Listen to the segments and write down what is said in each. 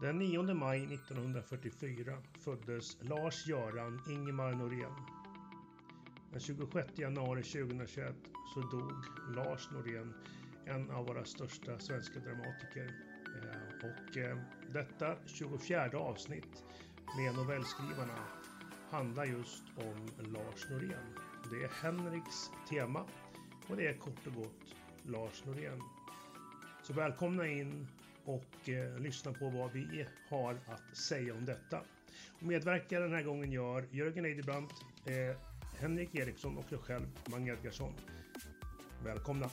Den 9 maj 1944 föddes Lars-Göran Ingemar Norén. Den 26 januari 2021 så dog Lars Norén, en av våra största svenska dramatiker. Eh, och eh, detta 24 avsnitt med novellskrivarna handlar just om Lars Norén. Det är Henriks tema och det är kort och gott Lars Norén. Så välkomna in och eh, lyssna på vad vi har att säga om detta. Och medverkar den här gången gör Jörgen Eidebrandt, eh, Henrik Eriksson och jag själv, Mange Edgarsson. Välkomna!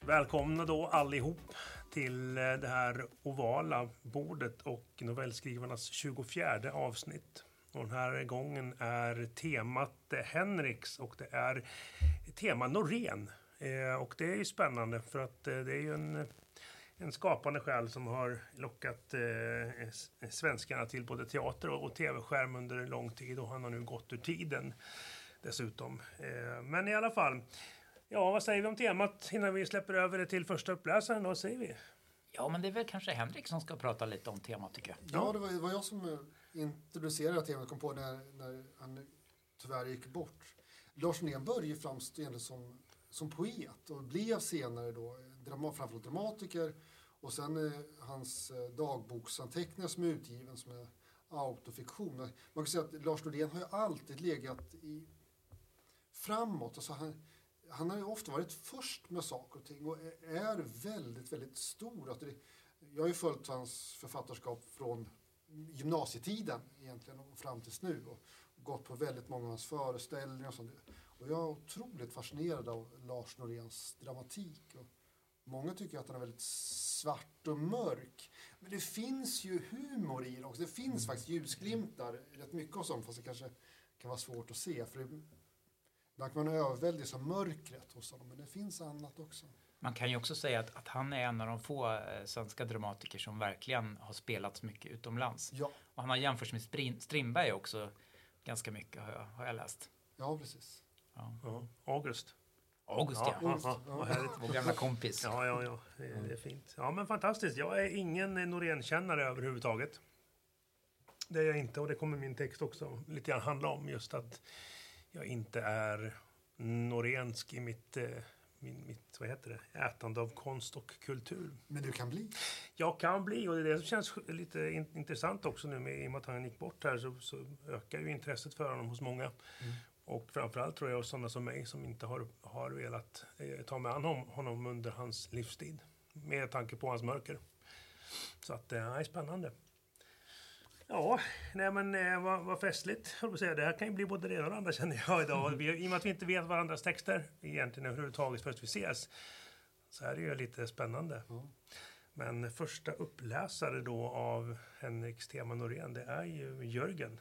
Välkomna då allihop till eh, det här ovala bordet och novellskrivarnas 24 avsnitt. Och den här gången är temat eh, Henriks och det är tema Norén. Eh, och det är ju spännande för att eh, det är ju en, en skapande själ som har lockat eh, svenskarna till både teater och, och tv-skärm under lång tid och han har nu gått ur tiden dessutom. Eh, men i alla fall, ja vad säger vi om temat innan vi släpper över det till första uppläsaren? Vad säger vi? Ja, men det är väl kanske Henrik som ska prata lite om temat tycker jag. Ja, det var, det var jag som eh, introducerade temat, kom på när, när han tyvärr gick bort. Lars Norén började ju framstå som, som poet och blev senare då drama, framförallt dramatiker och sen eh, hans eh, dagboksanteckningar som är utgiven som är autofiktion. Man kan säga att Lars Nordén har ju alltid legat i, framåt. Alltså han, han har ju ofta varit först med saker och ting och är väldigt, väldigt stor. Alltså det, jag har ju följt hans författarskap från gymnasietiden egentligen och fram tills nu och gått på väldigt många av hans föreställningar och sånt. Och jag är otroligt fascinerad av Lars Noréns dramatik. Och många tycker att den är väldigt svart och mörk. Men det finns ju humor i den också. Det finns mm. faktiskt ljusglimtar, rätt mycket av sånt, fast det kanske kan vara svårt att se. För Ibland kan man överväldigas av mörkret hos honom, men det finns annat också. Man kan ju också säga att, att han är en av de få eh, svenska dramatiker som verkligen har spelats mycket utomlands. Ja. Och han har jämförts med Strindberg också ganska mycket har jag, har jag läst. Ja, precis. Ja. Ja. August. August, ja. ja. ja, ja. Vår gamla kompis. Ja, ja, ja. Det, är, det är fint. Ja, men fantastiskt. Jag är ingen Norén-kännare överhuvudtaget. Det är jag inte och det kommer min text också lite grann handla om. Just att jag inte är norensk i mitt, eh, min, mitt vad heter det, ätande av konst och kultur. Men du kan bli? Jag kan bli och det är det som känns lite intressant också nu med, i och med att han gick bort här så, så ökar ju intresset för honom hos många. Mm. Och framförallt tror jag sådana som mig som inte har, har velat eh, ta med honom, honom under hans livstid. Med tanke på hans mörker. Så att det är spännande. Ja, nej men eh, vad, vad festligt, jag säga. Det här kan ju bli både det ena och det andra känner jag idag. Vi, I och med att vi inte vet varandras texter egentligen överhuvudtaget först vi ses. Så är det ju lite spännande. Mm. Men första uppläsare då av Henriks tema Norén, det är ju Jörgen.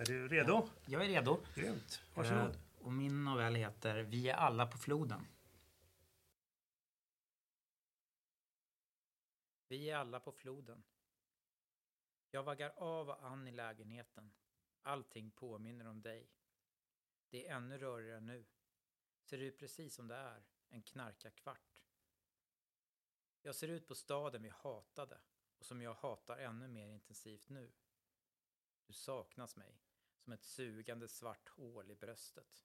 Är du redo? Ja, jag är redo. Grymt. Varsågod. Uh, och min novell heter Vi är alla på floden. Vi är alla på floden. Jag vaggar av och an i lägenheten. Allting påminner om dig. Det är ännu rörigare nu. Ser ut precis som det är, en knarkarkvart. Jag ser ut på staden vi hatade och som jag hatar ännu mer intensivt nu. Du saknas mig, som ett sugande svart hål i bröstet.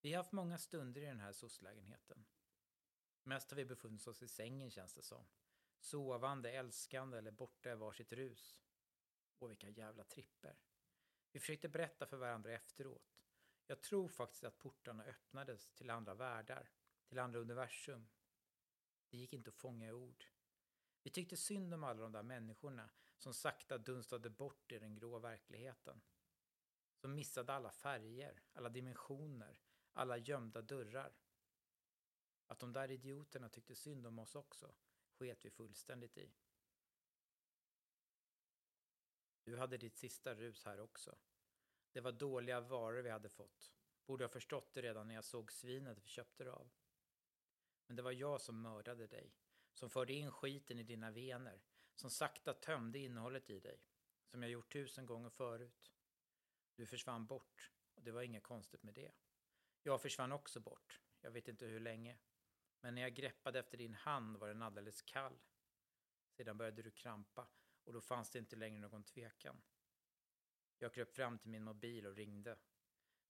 Vi har haft många stunder i den här soc-lägenheten. Mest har vi befunnit oss i sängen känns det som. Sovande, älskande eller borta i varsitt rus. Och vilka jävla tripper. Vi försökte berätta för varandra efteråt. Jag tror faktiskt att portarna öppnades till andra världar, till andra universum. Det gick inte att fånga i ord. Vi tyckte synd om alla de där människorna som sakta dunstade bort i den grå verkligheten. Som missade alla färger, alla dimensioner, alla gömda dörrar. Att de där idioterna tyckte synd om oss också sket vi fullständigt i. Du hade ditt sista rus här också. Det var dåliga varor vi hade fått. Borde ha förstått det redan när jag såg svinet vi köpte det av. Men det var jag som mördade dig, som förde in skiten i dina vener, som sakta tömde innehållet i dig, som jag gjort tusen gånger förut. Du försvann bort och det var inget konstigt med det. Jag försvann också bort, jag vet inte hur länge. Men när jag greppade efter din hand var den alldeles kall. Sedan började du krampa och då fanns det inte längre någon tvekan. Jag kröp fram till min mobil och ringde.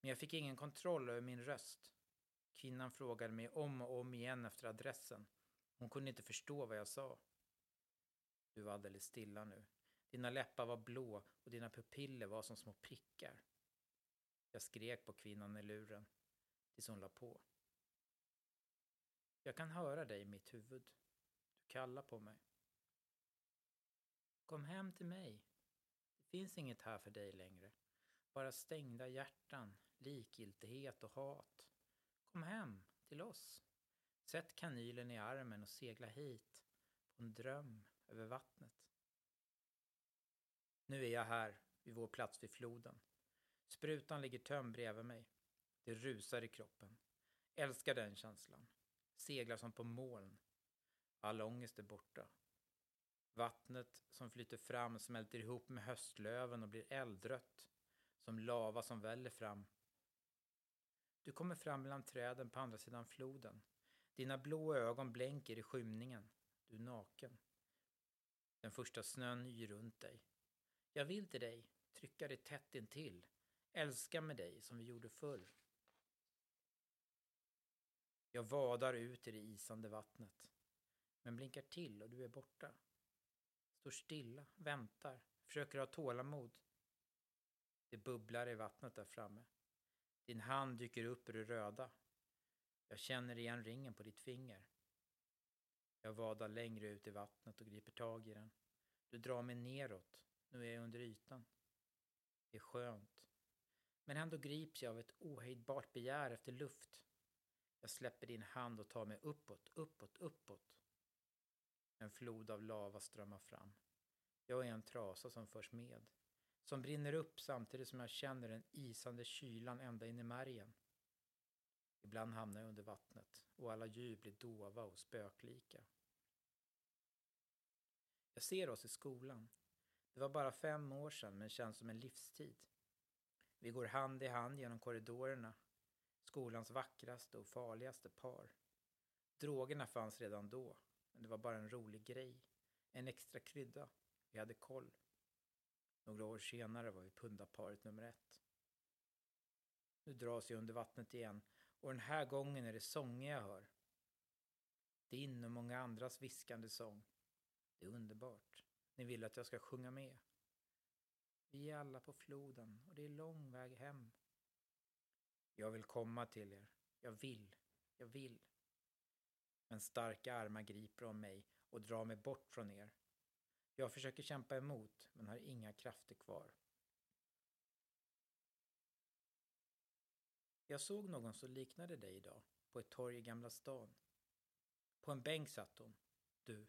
Men jag fick ingen kontroll över min röst. Kvinnan frågade mig om och om igen efter adressen. Hon kunde inte förstå vad jag sa. Du var alldeles stilla nu. Dina läppar var blå och dina pupiller var som små prickar. Jag skrek på kvinnan i luren tills hon la på. Jag kan höra dig i mitt huvud. Du kallar på mig. Kom hem till mig. Det finns inget här för dig längre. Bara stängda hjärtan, likgiltighet och hat. Kom hem till oss. Sätt kanylen i armen och segla hit på en dröm över vattnet. Nu är jag här, vid vår plats vid floden. Sprutan ligger tömd bredvid mig. Det rusar i kroppen. Älskar den känslan. Seglar som på moln. All ångest är borta. Vattnet som flyter fram smälter ihop med höstlöven och blir eldrött. Som lava som väller fram. Du kommer fram mellan träden på andra sidan floden. Dina blå ögon blänker i skymningen. Du är naken. Den första snön yr runt dig. Jag vill till dig, trycka dig tätt intill. Älska med dig som vi gjorde förr. Jag vadar ut i det isande vattnet. Men blinkar till och du är borta. Står stilla, väntar, försöker ha tålamod. Det bubblar i vattnet där framme. Din hand dyker upp ur det röda. Jag känner igen ringen på ditt finger. Jag vadar längre ut i vattnet och griper tag i den. Du drar mig neråt. Nu är jag under ytan. Det är skönt. Men ändå grips jag av ett ohejdbart begär efter luft. Jag släpper din hand och tar mig uppåt, uppåt, uppåt. En flod av lava strömmar fram. Jag är en trasa som förs med. Som brinner upp samtidigt som jag känner den isande kylan ända in i märgen. Ibland hamnar jag under vattnet och alla ljud blir dova och spöklika. Jag ser oss i skolan. Det var bara fem år sedan men känns som en livstid. Vi går hand i hand genom korridorerna. Skolans vackraste och farligaste par. Drogerna fanns redan då, men det var bara en rolig grej. En extra krydda. Vi hade koll. Några år senare var vi pundaparet nummer ett. Nu dras jag under vattnet igen och den här gången är det sånger jag hör. Din och många andras viskande sång. Det är underbart. Ni vill att jag ska sjunga med. Vi är alla på floden och det är lång väg hem. Jag vill komma till er. Jag vill. Jag vill. Men starka armar griper om mig och drar mig bort från er. Jag försöker kämpa emot, men har inga krafter kvar. Jag såg någon som liknade dig idag, på ett torg i Gamla stan. På en bänk satt hon, du,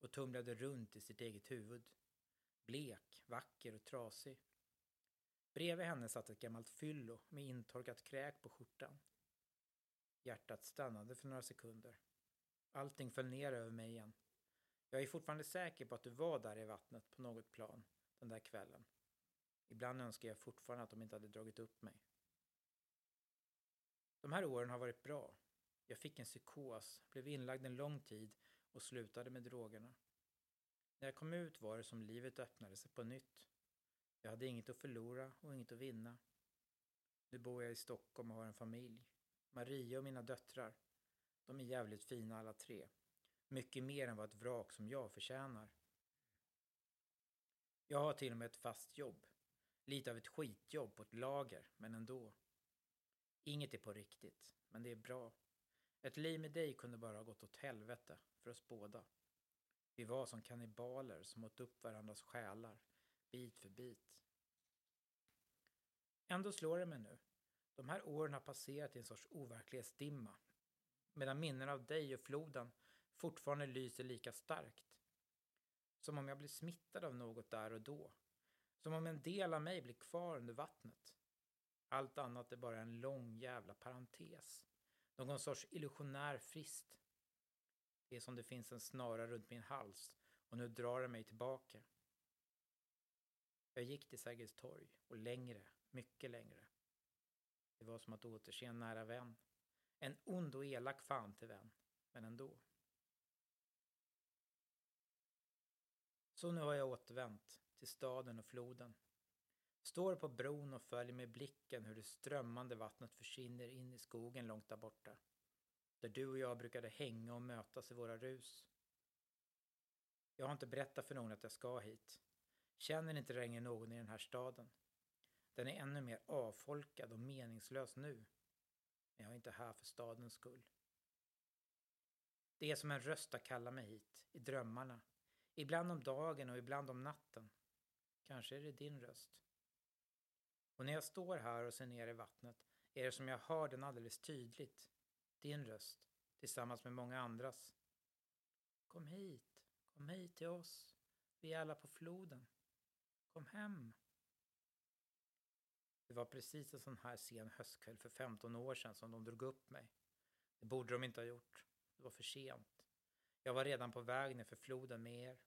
och tumlade runt i sitt eget huvud. Blek, vacker och trasig. Bredvid henne satt ett gammalt fyllo med intorkat kräk på skjortan. Hjärtat stannade för några sekunder. Allting föll ner över mig igen. Jag är fortfarande säker på att du var där i vattnet på något plan den där kvällen. Ibland önskar jag fortfarande att de inte hade dragit upp mig. De här åren har varit bra. Jag fick en psykos, blev inlagd en lång tid och slutade med drogerna. När jag kom ut var det som livet öppnade sig på nytt. Jag hade inget att förlora och inget att vinna. Nu bor jag i Stockholm och har en familj. Maria och mina döttrar. De är jävligt fina alla tre. Mycket mer än vad ett vrak som jag förtjänar. Jag har till och med ett fast jobb. Lite av ett skitjobb på ett lager, men ändå. Inget är på riktigt, men det är bra. Ett liv med dig kunde bara ha gått åt helvete för oss båda. Vi var som kannibaler som åt upp varandras själar, bit för bit. Ändå slår det mig nu. De här åren har passerat i en sorts overklighetsdimma. Medan minnen av dig och floden fortfarande lyser lika starkt. Som om jag blir smittad av något där och då. Som om en del av mig blir kvar under vattnet. Allt annat är bara en lång jävla parentes. Någon sorts illusionär frist. Det är som det finns en snara runt min hals och nu drar den mig tillbaka. Jag gick till Sergels torg och längre, mycket längre. Det var som att återse en nära vän. En ond och elak fan till vän, men ändå. Så nu har jag återvänt till staden och floden. Står på bron och följer med blicken hur det strömmande vattnet försvinner in i skogen långt där borta. Där du och jag brukade hänga och mötas i våra rus. Jag har inte berättat för någon att jag ska hit. Känner inte längre någon i den här staden. Den är ännu mer avfolkad och meningslös nu. Men jag är inte här för stadens skull. Det är som en röst att kalla mig hit, i drömmarna. Ibland om dagen och ibland om natten. Kanske är det din röst. Och när jag står här och ser ner i vattnet är det som jag hör den alldeles tydligt. Din röst, tillsammans med många andras. Kom hit, kom hit till oss. Vi är alla på floden. Kom hem. Det var precis en sån här sen höstkväll för 15 år sedan som de drog upp mig. Det borde de inte ha gjort. Det var för sent. Jag var redan på väg ner för floden med er.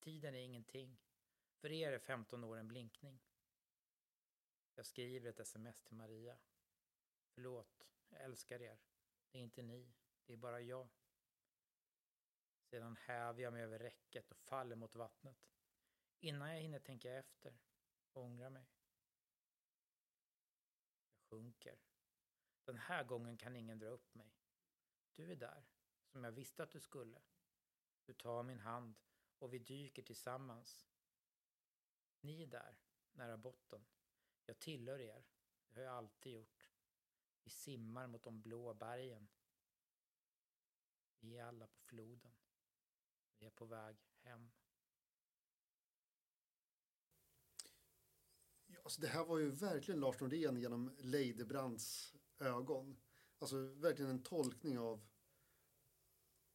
Tiden är ingenting. För er är 15 år en blinkning. Jag skriver ett sms till Maria. Förlåt, jag älskar er. Det är inte ni, det är bara jag. Sedan häver jag mig över räcket och faller mot vattnet. Innan jag hinner tänka efter och ångra mig. Jag sjunker. Den här gången kan ingen dra upp mig. Du är där, som jag visste att du skulle. Du tar min hand och vi dyker tillsammans. Ni är där, nära botten. Jag tillhör er. Det har jag alltid gjort. Vi simmar mot de blå bergen. Vi är alla på floden. Vi är på väg hem. Ja, alltså det här var ju verkligen Lars Norén genom Leidebrands ögon. Alltså verkligen en tolkning av,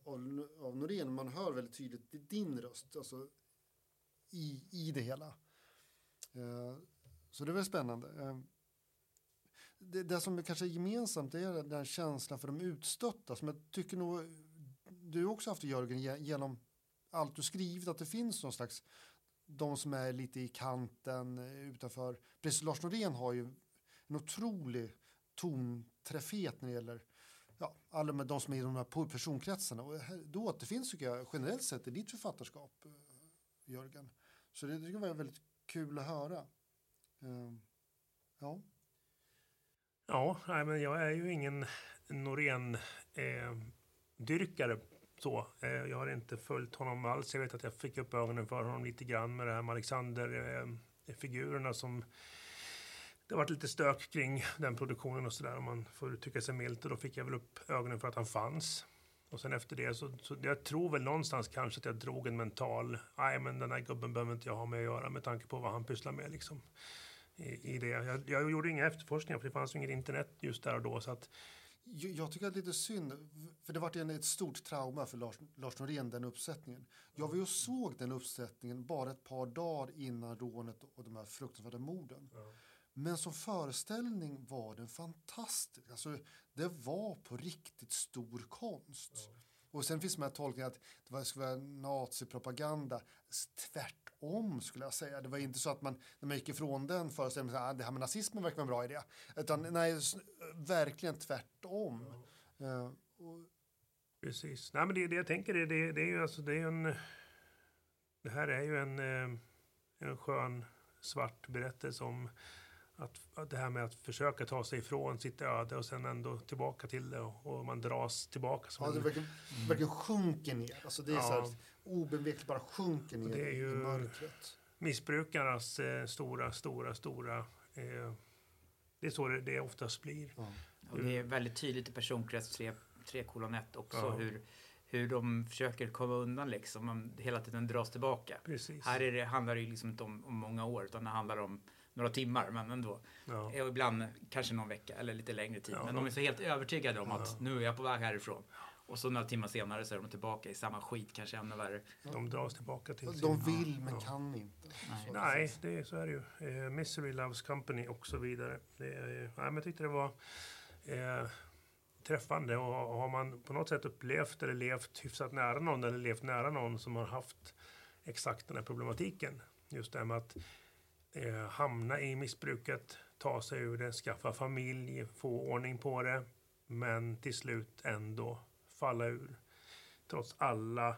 av, av Norén. Man hör väldigt tydligt din röst alltså, i, i det hela. Uh, så det var spännande. Ehm, det, det som är kanske är gemensamt är den här känslan för de utstötta som jag tycker nog du också haft Jörgen genom allt du skrivit att det finns någon slags de som är lite i kanten eh, utanför. Precis, Lars Norén har ju en otrolig tonträffhet när det gäller ja, alla med de som är i de här personkretsarna. Och det återfinns tycker jag generellt sett i ditt författarskap, eh, Jörgen. Så det tycker jag var väldigt kul att höra. Ehm, ja. Ja, nej, men jag är ju ingen Norén-dyrkare. Eh, så. Eh, jag har inte följt honom alls. Jag vet att jag fick upp ögonen för honom lite grann med det här med Alexander-figurerna eh, som det har varit lite stök kring den produktionen och sådär om man får uttrycka sig milt. Och då fick jag väl upp ögonen för att han fanns. Och sen efter det så, så jag tror väl någonstans kanske att jag drog en mental, nej men den här gubben behöver inte jag ha med att göra med tanke på vad han pysslar med liksom i, i det. Jag, jag, gjorde inga efterforskningar för det fanns ju inget internet just där och då. Så att, jag tycker att det är lite synd, för det var ett stort trauma för Lars, Lars Norén, den uppsättningen. Jag var ju och såg den uppsättningen bara ett par dagar innan rånet och de här fruktansvärda morden. Ja. Men som föreställning var den fantastisk. Alltså, det var på riktigt stor konst. Ja. Och sen finns de här tolkningarna att det skulle vara nazipropaganda. Tvärtom skulle jag säga. Det var inte så att man när man gick ifrån den föreställningen att ah, det här med nazismen verkar vara en bra idé. Utan nej, verkligen tvärtom. Ja. Uh, och... Precis. Nej, men det, det jag tänker är det, det är ju alltså det är en. Det här är ju en, eh, en skön svart berättelse om att, att det här med att försöka ta sig ifrån sitt öde och sen ändå tillbaka till det och, och man dras tillbaka. Som ja, det verkligen, mm. verkligen sjunker ner. Alltså det är ja. så här, obevekligt bara sjunker ner det är ju i mörkret. Missbrukarnas eh, stora, stora, stora eh, det är så det, det oftast blir. Ja. Och det är väldigt tydligt i personkrets 3, 3 kolon 1 också ja. hur, hur de försöker komma undan liksom. Man hela tiden dras tillbaka. Precis. Här är det, handlar det ju liksom inte om, om många år utan det handlar om några timmar, men ändå. Ja. Och ibland kanske någon vecka eller lite längre tid. Ja, men de är så helt övertygade om att nu är jag på väg härifrån. Och så några timmar senare så är de tillbaka i samma skit, kanske ännu värre. De dras tillbaka till De vill men kan inte. Nej, Nej det är, så är det ju. Eh, Misery Loves Company och så vidare. Det är, nej, men jag tyckte det var eh, träffande. Och har man på något sätt upplevt eller levt hyfsat nära någon eller levt nära någon som har haft exakt den här problematiken. Just det här med att eh, hamna i missbruket, ta sig ur det, skaffa familj, få ordning på det, men till slut ändå falla ur. Trots alla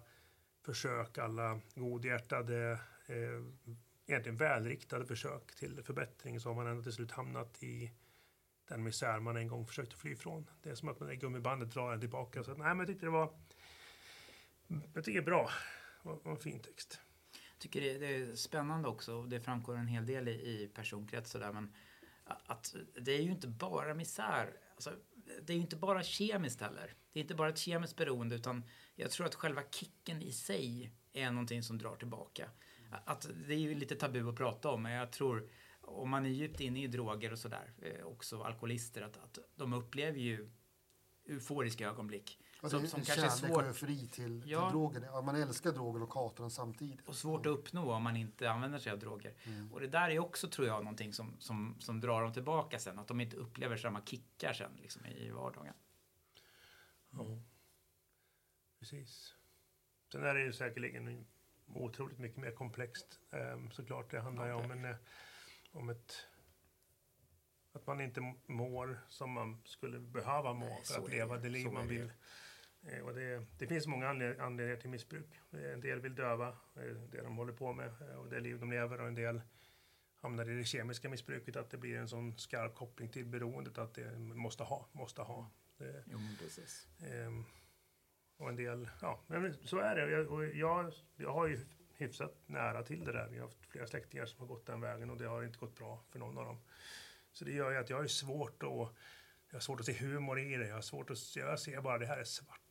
försök, alla godhjärtade, eh, egentligen välriktade försök till förbättring så har man ändå till slut hamnat i den misär man en gång försökte fly ifrån. Det är som att man i gummibandet drar en tillbaka. Så nej, men jag tyckte det var jag tycker det är bra. Det var en fin text. Jag tycker det, det är spännande också och det framgår en hel del i, i personkrets där, men att det är ju inte bara misär. Alltså, det är ju inte bara kemiskt heller. Det är inte bara ett kemiskt beroende utan jag tror att själva kicken i sig är någonting som drar tillbaka. Att det är ju lite tabu att prata om men jag tror om man är djupt inne i droger och sådär, eh, också alkoholister, att, att de upplever ju euforiska ögonblick. Som, som kanske är svårt. och fri till, ja. till drogen. Ja, man älskar drogen och hatar den samtidigt. Och svårt att uppnå om man inte använder sig av droger. Mm. Och det där är också, tror jag, någonting som, som, som drar dem tillbaka sen. Att de inte upplever samma kickar sen liksom, i vardagen. Ja, precis. Sen är det ju säkerligen otroligt mycket mer komplext. Um, såklart, det handlar ju ja, om, en, eh, om ett att man inte mår som man skulle behöva må Nej, för att leva det liv man vill. Eh, och det, det finns många anledningar till missbruk. En del vill döva, det de håller på med eh, och det liv de lever och en del hamnar i det kemiska missbruket, att det blir en sån skarp koppling till beroendet att det måste ha, måste ha. Det, jo, precis. Eh, och en del, ja, men så är det. Jag, jag, jag har ju hyfsat nära till det där. Jag har haft flera släktingar som har gått den vägen och det har inte gått bra för någon av dem. Så det gör ju att jag har svårt att jag har svårt att se humor i det. Jag har svårt att jag ser bara det här är svart.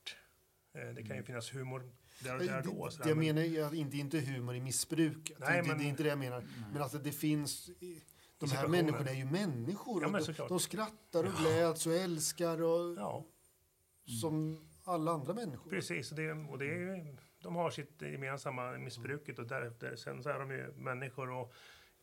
Eh, det kan ju mm. finnas humor där och där då. Det, jag menar jag, inte, inte humor i missbruket. Nej, det, men, det är inte det jag menar. Nej. Men alltså det finns... De här människorna är ju människor. Ja, de, de, skrattar och gläds och älskar och... Ja. Som alla andra människor. Precis, och det, och det är de har sitt gemensamma missbruket och därefter, sen så är de ju människor och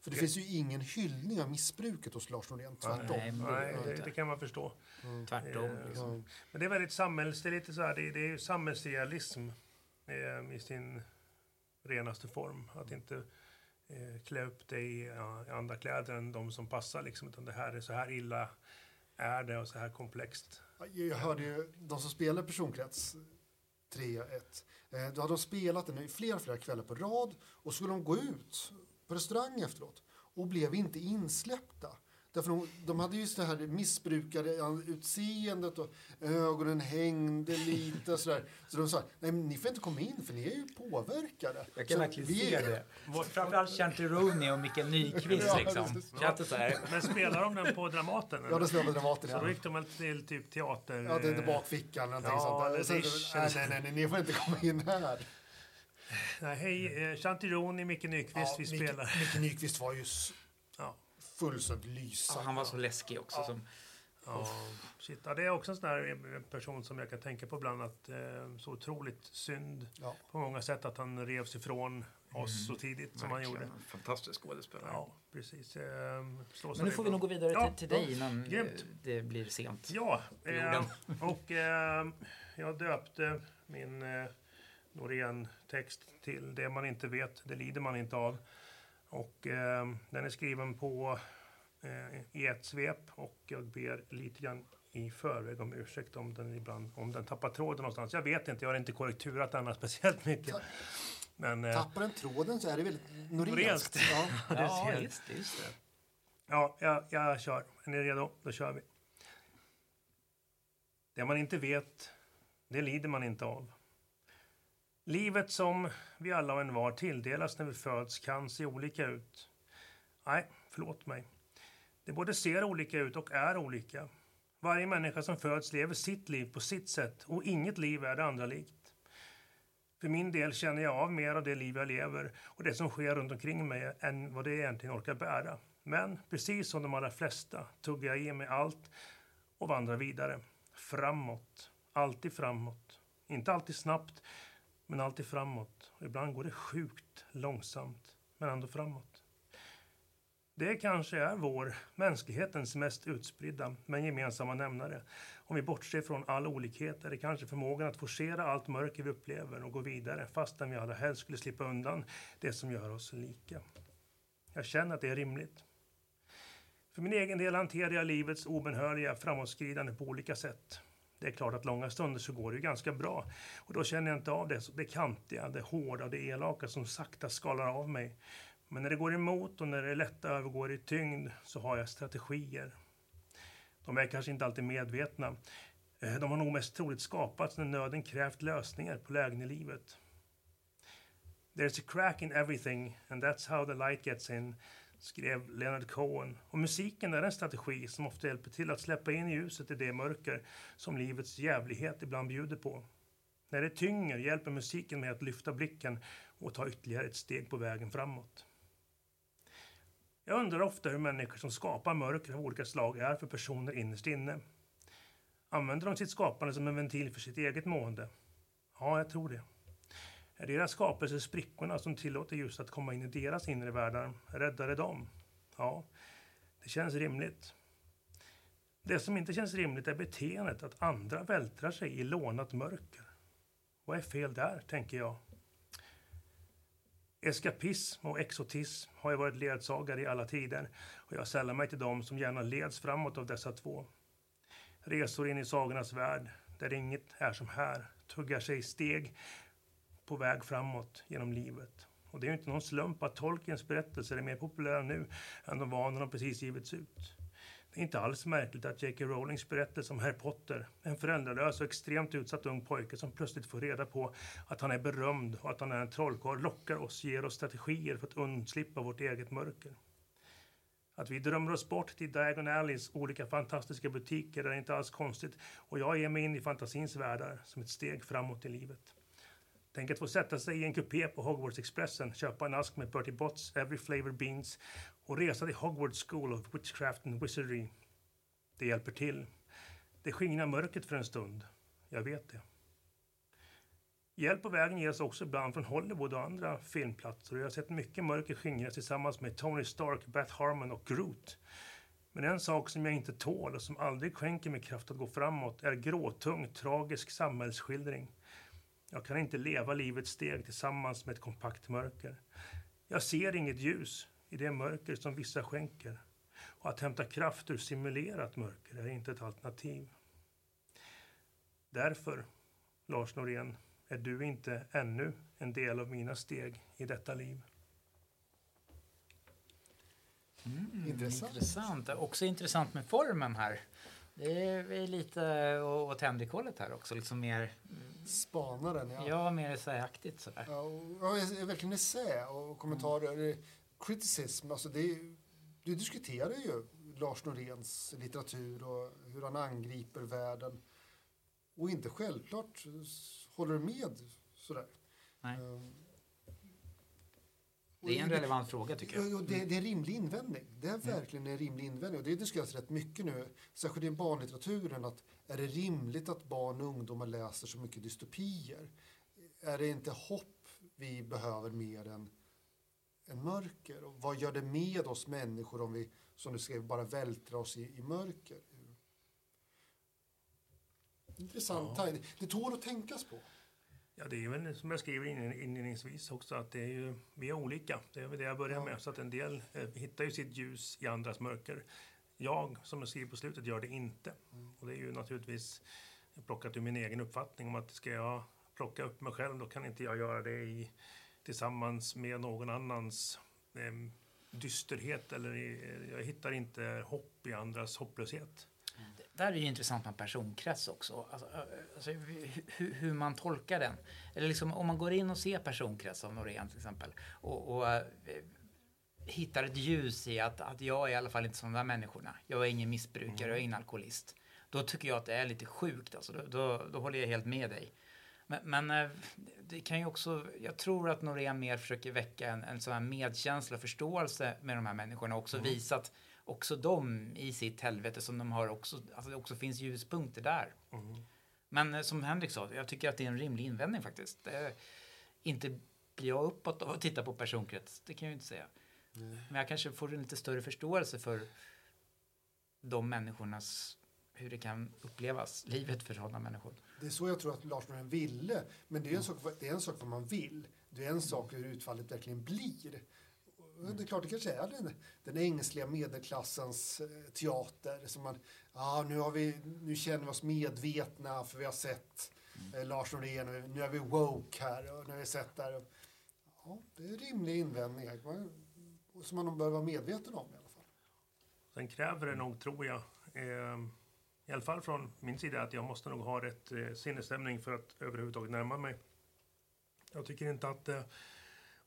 för det finns ju ingen hyllning av missbruket hos Lars Norén, tvärtom. Nej, nej det, det, kan man förstå. Mm. Tvärtom. Eh, liksom. Men det är väldigt samhälls... Det är lite så här, det, det är ju samhällsrealism eh, i sin renaste form. Att inte eh, klä upp dig i ja, andra kläder än de som passar liksom. Utan det här är så här illa är det och så här komplext. Jag hörde ju de som spelar personkrets 3-1. Eh, då hade de spelat den i flera, flera kvällar på rad och skulle de gå ut på restaurang efteråt och blev inte insläppta. Därför de, de hade ju det här missbrukare utseendet och ögonen hängde lite och sådär. Så de sa, nej men ni får inte komma in för ni är ju påverkade. Jag kan så verkligen se är... det. Framförallt Chantironi och Mikael Nyqvist ja, liksom. Ja. Så här. Men spelar de den på Dramaten? Eller? Ja, de spelar på Dramaten. Så då gick de väl till typ teater... Ja, det är bakfickan eller någonting ja, sånt. Där. Så, nej, nej, nej, ni får inte komma in här. Nej, hej, eh, Chantironi, Micke Nyqvist, ja, vi Micke, spelar. Micke Nyqvist var ju ja. fullständigt lysande. Ja, han var så läskig också. Ja. Som, ja, shit. Ja, det är också en sån där eh, person som jag kan tänka på ibland att eh, så otroligt synd ja. på många sätt att han revs ifrån oss mm. så tidigt som Verkligen. han gjorde. Fantastisk skådespelare. Ja, precis. Eh, Men nu får vi nog gå vidare ja, till, till dig innan grymt. det blir sent. Ja, eh, och eh, jag döpte min eh, Norén-text till Det man inte vet, det lider man inte av. Och eh, den är skriven på eh, i ett svep och jag ber lite grann i förväg om ursäkt om den ibland om den tappar tråden någonstans. Jag vet inte, jag har inte korrekturat den speciellt mycket. Men, eh, Tappar den tråden så är det väldigt norenskt. Ja, ja just, just det. Ja, jag, jag kör. Är ni redo? Då kör vi. Det man inte vet, det lider man inte av. Livet som vi alla och envar tilldelas när vi föds kan se olika ut. Nej, förlåt mig. Det både ser olika ut och är olika. Varje människa som föds lever sitt liv på sitt sätt och inget liv är det andra likt. För min del känner jag av mer av det liv jag lever och det som sker runt omkring mig än vad det egentligen orkar bära. Men precis som de allra flesta tuggar jag i mig allt och vandrar vidare. Framåt. Alltid framåt. Inte alltid snabbt, men alltid framåt. Och ibland går det sjukt långsamt, men ändå framåt. Det kanske är vår, mänsklighetens, mest utspridda men gemensamma nämnare. Om vi bortser från all olikhet är det kanske förmågan att forcera allt mörker vi upplever och gå vidare fastän vi allra helst skulle slippa undan det som gör oss lika. Jag känner att det är rimligt. För min egen del hanterar jag livets obenhörliga framåtskridande på olika sätt. Det är klart att långa stunder så går det ju ganska bra. Och då känner jag inte av det, det kantiga, det hårda, det elaka som sakta skalar av mig. Men när det går emot och när det lätta övergår i tyngd så har jag strategier. De är kanske inte alltid medvetna. Eh, de har nog mest troligt skapats när nöden krävt lösningar på lägen i livet. There's a crack in everything and that's how the light gets in, skrev Leonard Cohen. Och musiken är en strategi som ofta hjälper till att släppa in ljuset i det mörker som livets jävlighet ibland bjuder på. När det tynger hjälper musiken med att lyfta blicken och ta ytterligare ett steg på vägen framåt. Jag undrar ofta hur människor som skapar mörker av olika slag är för personer innerst inne. Använder de sitt skapande som en ventil för sitt eget mående? Ja, jag tror det. Är deras skapelse sprickorna som tillåter ljuset att komma in i deras inre världar? Räddar det dem? Ja, det känns rimligt. Det som inte känns rimligt är beteendet att andra vältrar sig i lånat mörker. Vad är fel där, tänker jag. Eskapism och exotism har ju varit ledsagare i alla tider och jag sällar mig till dem som gärna leds framåt av dessa två. Resor in i sagornas värld, där inget är som här, tuggar sig steg på väg framåt genom livet. Och det är ju inte någon slump att Tolkiens berättelser är mer populära nu än de var när de precis givits ut. Det är inte alls märkligt att J.K. Rowlings berättelse om Harry Potter, en föräldralös och extremt utsatt ung pojke som plötsligt får reda på att han är berömd och att han är en trollkarl, lockar oss, ger oss strategier för att undslippa vårt eget mörker. Att vi drömmer oss bort till Diagon Alleys olika fantastiska butiker är inte alls konstigt och jag ger mig in i fantasins världar som ett steg framåt i livet. Tänk att få sätta sig i en kupé på Hogwarts-expressen, köpa en ask med Bertie Botts Every Flavor Beans och resa till Hogwarts School of Witchcraft and Wizardry. Det hjälper till. Det skingrar mörkret för en stund. Jag vet det. Hjälp på vägen ges också ibland från Hollywood och andra filmplatser och jag har sett mycket mörker skingras tillsammans med Tony Stark, Beth Harmon och Groot. Men en sak som jag inte tål och som aldrig skänker mig kraft att gå framåt är gråtung, tragisk samhällsskildring. Jag kan inte leva livets steg tillsammans med ett kompakt mörker. Jag ser inget ljus i det mörker som vissa skänker. Och att hämta kraft ur simulerat mörker är inte ett alternativ. Därför, Lars Norén, är du inte ännu en del av mina steg i detta liv. Mm, intressant. intressant. Också intressant med formen här. Det är lite åt Henrik-hållet här också. Liksom mer... Spanaren, ja. Ja, mer essäaktigt sådär. Ja, och, ja, verkligen essä och kommentarer. Mm. Criticism, alltså det, du diskuterar ju Lars Noréns litteratur och hur han angriper världen. Och inte självklart håller du med sådär. Nej. Um, det är en relevant fråga tycker jag. Det, det, är en rimlig invändning. Det är verkligen en rimlig invändning. Och det diskuteras rätt mycket nu, särskilt i barnlitteraturen, att är det rimligt att barn och ungdomar läser så mycket dystopier? Är det inte hopp vi behöver mer än, än mörker? Och vad gör det med oss människor om vi, som du skrev, bara vältrar oss i, i mörker? Intressant ja. Det tål att tänkas på. Ja, det är väl som jag skriver inledningsvis också att det är ju, vi är olika. Det är väl det jag börjar med. Så att en del eh, hittar ju sitt ljus i andras mörker. Jag, som jag skriver på slutet, gör det inte. Mm. Och det är ju naturligtvis plockat ur min egen uppfattning om att ska jag plocka upp mig själv, då kan inte jag göra det i, tillsammans med någon annans eh, dysterhet eller i, jag hittar inte hopp i andras hopplöshet. Där är det intressant med personkrets också. Alltså, alltså, hur, hur, man tolkar den. Eller liksom, om man går in och ser personkrets av Norén till exempel och, och uh, hittar ett ljus i att, att jag är i alla fall inte som de där människorna. Jag är ingen missbrukare, mm. jag är ingen alkoholist. Då tycker jag att det är lite sjukt. Alltså, då, då, då håller jag helt med dig. Men, men, eh, det kan ju också, jag tror att Norén mer försöker väcka en, en sån här medkänsla och förståelse med de här människorna och också mm. visa att också de i sitt helvete som de har också, alltså det också finns ljuspunkter där. Mm. Men eh, som Henrik sa, jag tycker att det är en rimlig invändning faktiskt. Det, inte blir jag uppåt av att titta på personkrets, det kan jag ju inte säga. Mm. Men jag kanske får en lite större förståelse för de människornas, hur det kan upplevas, livet för sådana människor. Det är så jag tror att Lars Norén ville, men det är, en sak, det är en sak vad man vill. Det är en sak hur utfallet verkligen blir. Det är klart, det kanske är den, den ängsliga medelklassens eh, teater. Som man, ja, nu, har vi, nu känner vi oss medvetna för vi har sett eh, Lars Norén nu är vi woke här och nu har vi sett där. Ja, det är rimliga invändningar som man behöver vara medveten om i alla fall. Sen kräver det nog, tror jag, eh, i alla fall från min sida, att jag måste nog ha rätt eh, sinnesstämning för att överhuvudtaget närma mig. Jag tycker inte att eh,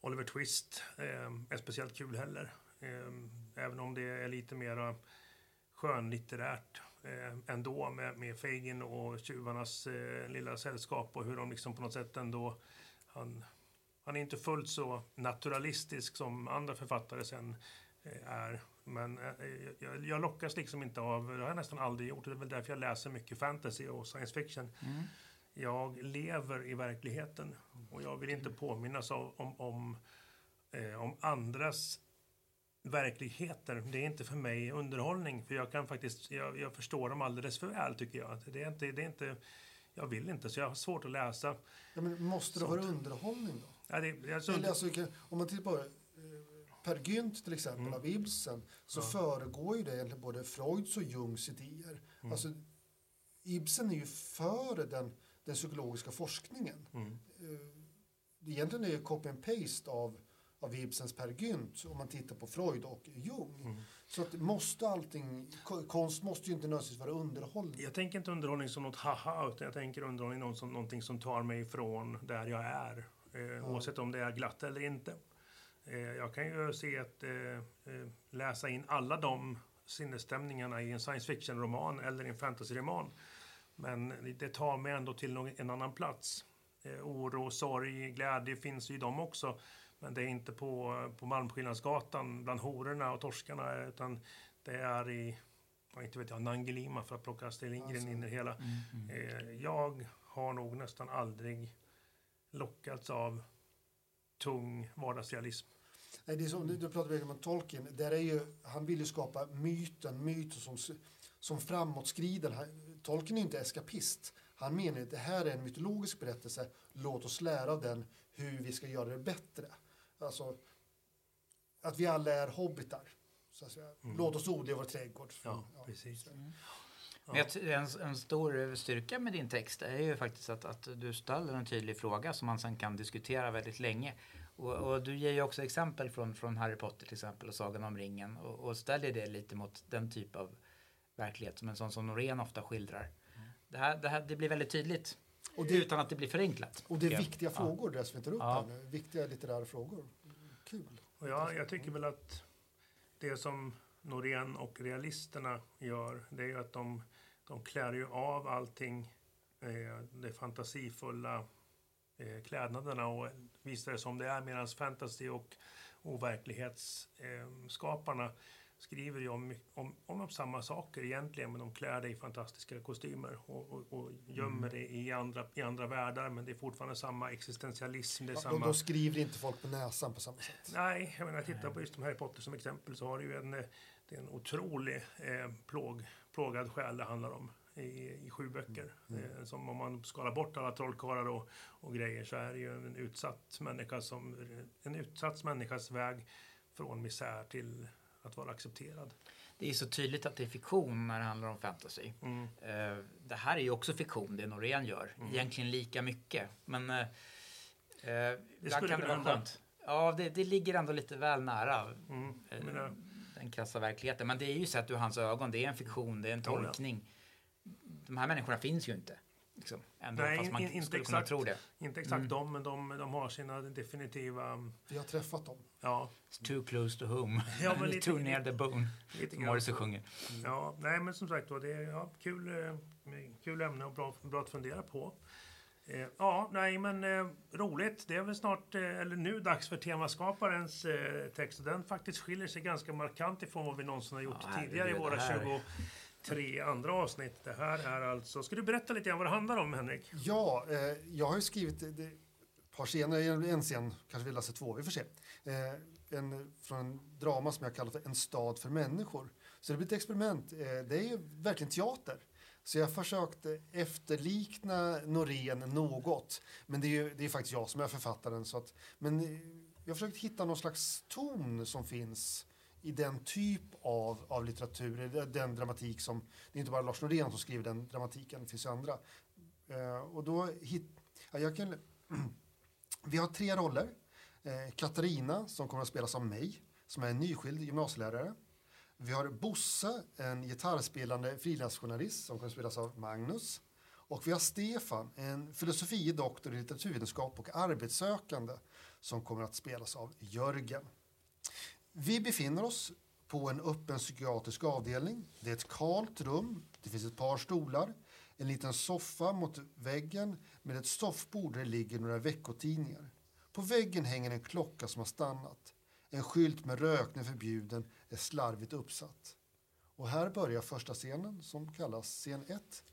Oliver Twist ehm, är speciellt kul heller. Ehm, även om det är lite mera skönlitterärt eh, ändå med, med Fagin och tjuvarnas eh, lilla sällskap och hur de liksom på något sätt ändå han, han är inte fullt så naturalistisk som andra författare sen eh, är. Men eh, jag, jag lockas liksom inte av, det har jag nästan aldrig gjort, det är väl därför jag läser mycket fantasy och science fiction. Mm. Jag lever i verkligheten och jag vill inte påminnas om, om, om, eh, om andras verkligheter. Det är inte för mig underhållning, för jag kan faktiskt, jag, jag förstår dem alldeles för väl tycker jag. Det är inte, det är inte, jag vill inte, så jag har svårt att läsa. Ja, men måste det Sånt. vara underhållning då? Ja, det, alltså, Eller, alltså, om man tittar på eh, Per Gynt till exempel Mm. av Ibsen så Ja. föregår ju det egentligen både Freuds och Jungs idéer. Mm. Alltså, Ibsen är ju före den, den psykologiska forskningen. mm, Eh, Egentligen är det copy and paste av, av Ibsens Per Gynt om man tittar på Freud och Jung. mm. Så att måste allting, ko- konst måste ju inte nödvändigtvis vara underhållning. Jag tänker inte underhållning som något haha, utan jag tänker underhållning någon som, någonting som tar mig ifrån där jag är. Eh, Oavsett om det är glatt eller inte. Eh, jag kan ju se att eh, eh, läsa in alla de sinnesstämningarna i en science fiction-roman eller i en fantasy-roman. Men det tar mig ändå till någon, en annan plats. Eh, oro, sorg, glädje finns ju i dem också. Men det är inte på, på Malmskillnadsgatan bland hororna och torskarna utan det är i, ja, inte vet jag, Nangelima för att plocka Astrid Lindgren Alltså. in i det hela. Mm. Eh, jag har nog nästan aldrig lockats av tung vardagsrealism. Nej, det är som, du pratar om Tolkien. Där är ju, han vill ju skapa myten, myten som, som framåtskrider. Tolkien är inte eskapist. Han menar att det här är en mytologisk berättelse. Låt oss lära av den hur vi ska göra det bättre. Alltså, att vi alla är hobbitar. Så att säga. Mm. Låt oss odla i vår trädgård. Ja, precis. så. Men jag ty- en, en stor styrka med din text är ju faktiskt att, att du ställer en tydlig fråga som man sen kan diskutera väldigt länge. Och, och du ger ju också exempel från, från Harry Potter till exempel och Sagan om ringen och, och ställer det lite mot den typ av verklighet som en sån som Norén ofta skildrar. Det, här, det, här, det blir väldigt tydligt Och det, utan att det blir förenklat. och det är viktiga Ja. frågor det som vi tar upp Ja. här nu. Viktiga litterära frågor. Kul. Och jag, jag tycker väl att det som Norén och realisterna gör, det är ju att de, de klär ju av allting, eh, det fantasifulla eh, klädnaderna och visar det som det är medan fantasy och overklighetsskaparna eh, skriver ju om, om, om samma saker egentligen men de klär det i fantastiska kostymer och, och, och gömmer det i andra, i andra världar men det är fortfarande samma existentialism. Det är Ja, samma... då, skriver inte folk på näsan på samma sätt. Nej, jag menar, titta på just de Harry Potter som exempel så har du ju en, eh, det är en otrolig eh, plåg, plågad själ det handlar om i, i sju böcker. Eh, som om man skalar bort alla trollkarlar och, och grejer så är det ju en utsatt människa som, en utsatt människas väg från misär till att vara accepterad. Det är så tydligt att det är fiktion när det handlar om fantasy. Mm. Eh, det här är ju också fiktion, det Norén gör. Egentligen lika mycket. Men eh, eh, ibland skulle kan det vara skönt. Ja, det, det ligger ändå lite väl nära Mm. Eh, den krassa verkligheten. Men det är ju sett ur hans ögon. Det är en fiktion, det är en tolkning. De här människorna finns ju inte. Liksom, ändå, Nej, fast man inte exakt, kunna tro det. Inte exakt mm. dem, men de, de har sina definitiva... Mm, vi har träffat dem. Ja. It's too close to home. Ja, men lite, too near the bone. Lite Morrissey sjunger. Ja, nej men som sagt det är ja, kul, eh, kul ämne och bra, bra att fundera på. Eh, ja, nej men eh, roligt. Det är väl snart, eller nu, dags för temaskaparens text. Den faktiskt skiljer sig ganska markant ifrån vad vi någonsin har gjort ja, tidigare i våra 20, tre andra avsnitt. Det här är alltså... Ska du berätta lite grann vad det handlar om, Henrik? Ja, eh, jag har ju skrivit det, ett par scener, en scen, kanske vi läser två, vi får se. Eh, en, från en drama som jag kallar för En stad för människor. Så det blir ett experiment. Eh, det är ju verkligen teater. Så jag försökte eh, efterlikna Norén något. Men det är ju det är faktiskt jag som är författaren. Så att, men eh, jag har försökt hitta någon slags ton som finns i den typ av, av litteratur, den dramatik som, det är inte bara Lars Norén som skriver den dramatiken, det finns andra. Eh, och då hit, ja, jag kan, vi har tre roller. Eh, Katarina som kommer att spelas av mig, som är en nyskild gymnasielärare. Vi har Bosse, en gitarrspelande frilansjournalist som kommer att spelas av Magnus. Och vi har Stefan, en filosofie doktor i litteraturvetenskap och arbetssökande som kommer att spelas av Jörgen. Vi befinner oss på en öppen psykiatrisk avdelning. Det är ett kalt rum, det finns ett par stolar, en liten soffa mot väggen med ett soffbord där det ligger några veckotidningar. På väggen hänger en klocka som har stannat. En skylt med rökning förbjuden är slarvigt uppsatt. Och här börjar första scenen som kallas scen 1,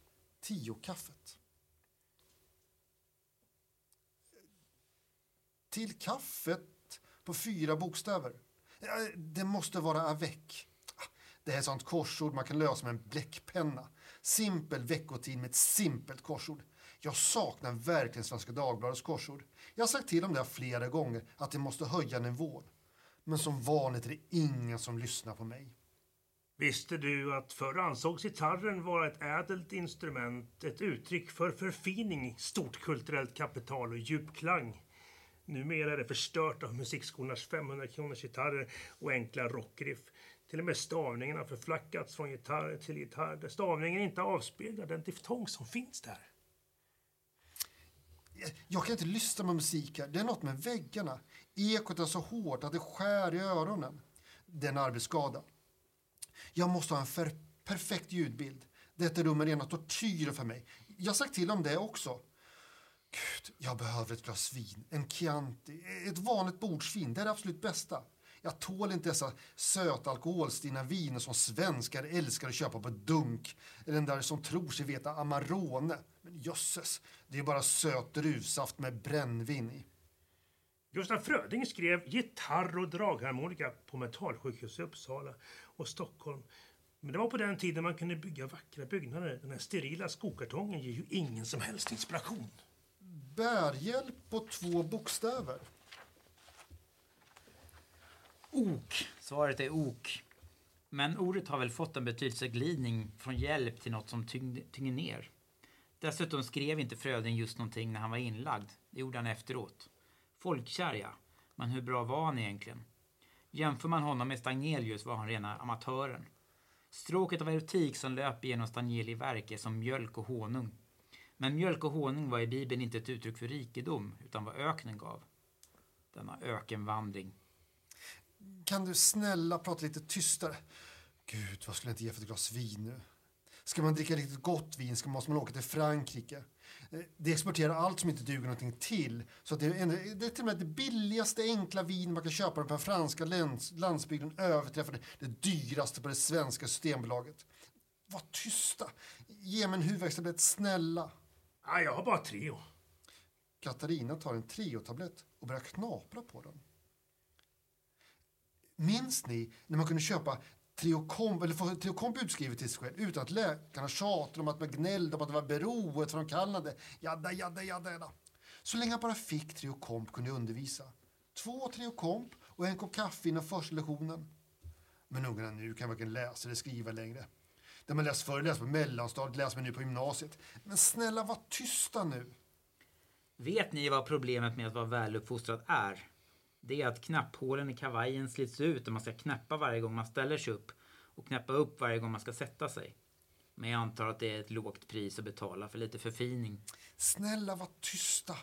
Tio-kaffet. Till kaffet på fyra bokstäver. Det måste vara avec. Det här är sånt korsord man kan lösa med en bläckpenna. Simpel veckotid med ett simpelt korsord. Jag saknar verkligen Svenska Dagbladets korsord. Jag har sagt till om det flera gånger att de måste höja nivån. Men som vanligt är det ingen som lyssnar på mig. Visste du att förr ansågs gitarren vara ett ädelt instrument, ett uttryck för förfining, stort kulturellt kapital och djup klang? Numera är det förstört av musikskolornas 500 kronors gitarrer och enkla rockriff. Till och med stavningen har förflackats från gitarr till gitarr där stavningen inte avspeglar den diftong som finns där. Jag kan inte lyssna på musik här. Det är något med väggarna. Ekot är så hårt att det skär i öronen. Det är en arbetsskada. Jag måste ha en perfekt ljudbild. Detta rum är rena tortyren för mig. Jag har sagt till om det också. Gud, jag behöver ett glas vin, en Chianti, ett vanligt bordsvin. Det är det absolut bästa. Jag tål inte dessa söta alkoholstinna viner som svenskar älskar att köpa på dunk. Eller den där som tror sig veta Amarone. Men jösses, det är bara söt druvsaft med brännvin i. Gustaf Fröding skrev gitarr och dragharmonika på mentalsjukhus i Uppsala och Stockholm. Men det var på den tiden man kunde bygga vackra byggnader. Den här sterila skokartongen ger ju ingen som helst inspiration. Bärhjälp på två bokstäver. Ok. Svaret är ok. Men ordet har väl fått en betydelseglidning från hjälp till något som tynger ner. Dessutom skrev inte Fröding just någonting när han var inlagd. Det gjorde han efteråt. Folkkär, ja. Men hur bra var han egentligen? Jämför man honom med Stagnelius var han rena amatören. Stråket av erotik som löper genom Stagneli verk är som mjölk och honung. Men mjölk och honung var i Bibeln inte ett uttryck för rikedom, utan vad öknen gav. Denna ökenvandring. Kan du snälla prata lite tystare? Gud, vad skulle jag inte ge för ett glas vin nu? Ska man dricka riktigt gott vin ska måste man åka till Frankrike. Eh, De exporterar allt som inte duger någonting till. Så att det, är, det är till och med det billigaste enkla vin man kan köpa på den franska lands, landsbygden överträffar det, det dyraste på det svenska systembolaget. Var tysta! Ge mig en huvudvärkstablett, snälla. Nej, jag har bara Treo. Katarina tar en Treo-tablett och börjar knapra på den. Minns ni när man kunde köpa Triokomp, eller få Triokomp utskrivet till sig själv utan att läkarna tjatade om att man gnällde om att det var beroet Kanada. Jadda, jadda, jadda, jadda. Så länge han bara fick Triokomp kunde jag undervisa. Två Triokomp och en kopp kaffe innan första lektionen. Men ungarna nu kan varken läsa eller skriva längre. Det man läst förr läser på mellanstadiet läser man nu på gymnasiet. Men snälla, var tysta nu. Vet ni vad problemet med att vara väluppfostrad är? Det är att knapphålen i kavajen slits ut och man ska knäppa varje gång man ställer sig upp och knäppa upp varje gång man ska sätta sig. Men jag antar att det är ett lågt pris att betala för lite förfining. Snälla, var tysta.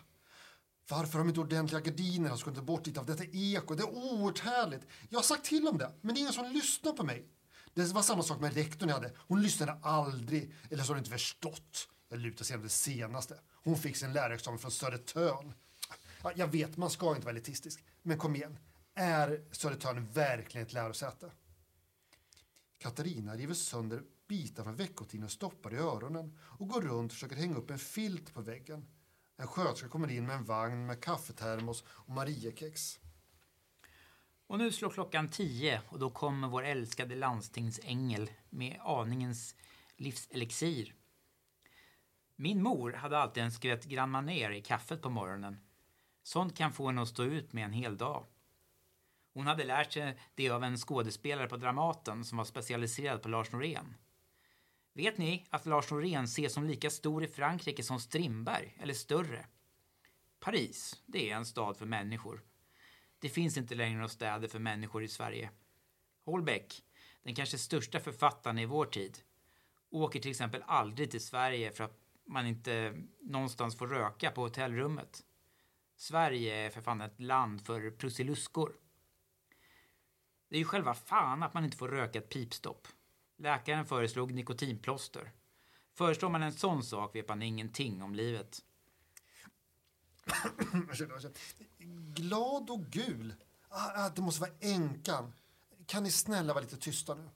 Varför har de inte ordentliga gardiner och ska inte bort lite av detta eko? Det är oerhört härligt. Jag har sagt till om det, men det är ingen som lyssnar på mig. Det var samma sak med rektorn jag hade. Hon lyssnade aldrig, eller så har hon inte förstått. Jag lutar sig det senaste. Hon fick sin lärarexamen från Södertörn. Jag vet, man ska inte vara elitistisk. Men kom igen, är Södertörn verkligen ett lärosäte? Katarina river sönder bitar från veckotidningen och stoppar i öronen och går runt och försöker hänga upp en filt på väggen. En sköterska kommer in med en vagn med kaffetermos och Mariekex. Och nu slår klockan tio och då kommer vår älskade landstingsängel med aningens livselixir. Min mor hade alltid en skvätt Grand Maner i kaffet på morgonen. Sånt kan få en att stå ut med en hel dag. Hon hade lärt sig det av en skådespelare på Dramaten som var specialiserad på Lars Norén. Vet ni att Lars Norén ses som lika stor i Frankrike som Strindberg, eller större? Paris, det är en stad för människor. Det finns inte längre några städer för människor i Sverige. Holbeck, den kanske största författaren i vår tid, åker till exempel aldrig till Sverige för att man inte någonstans får röka på hotellrummet. Sverige är för fan ett land för prusiluskor. Det är ju själva fan att man inte får röka ett pipstopp. Läkaren föreslog nikotinplåster. Föreslår man en sån sak vet man ingenting om livet. Glad och gul. Ah, ah, det måste vara änkan. Kan ni snälla vara lite tysta nu?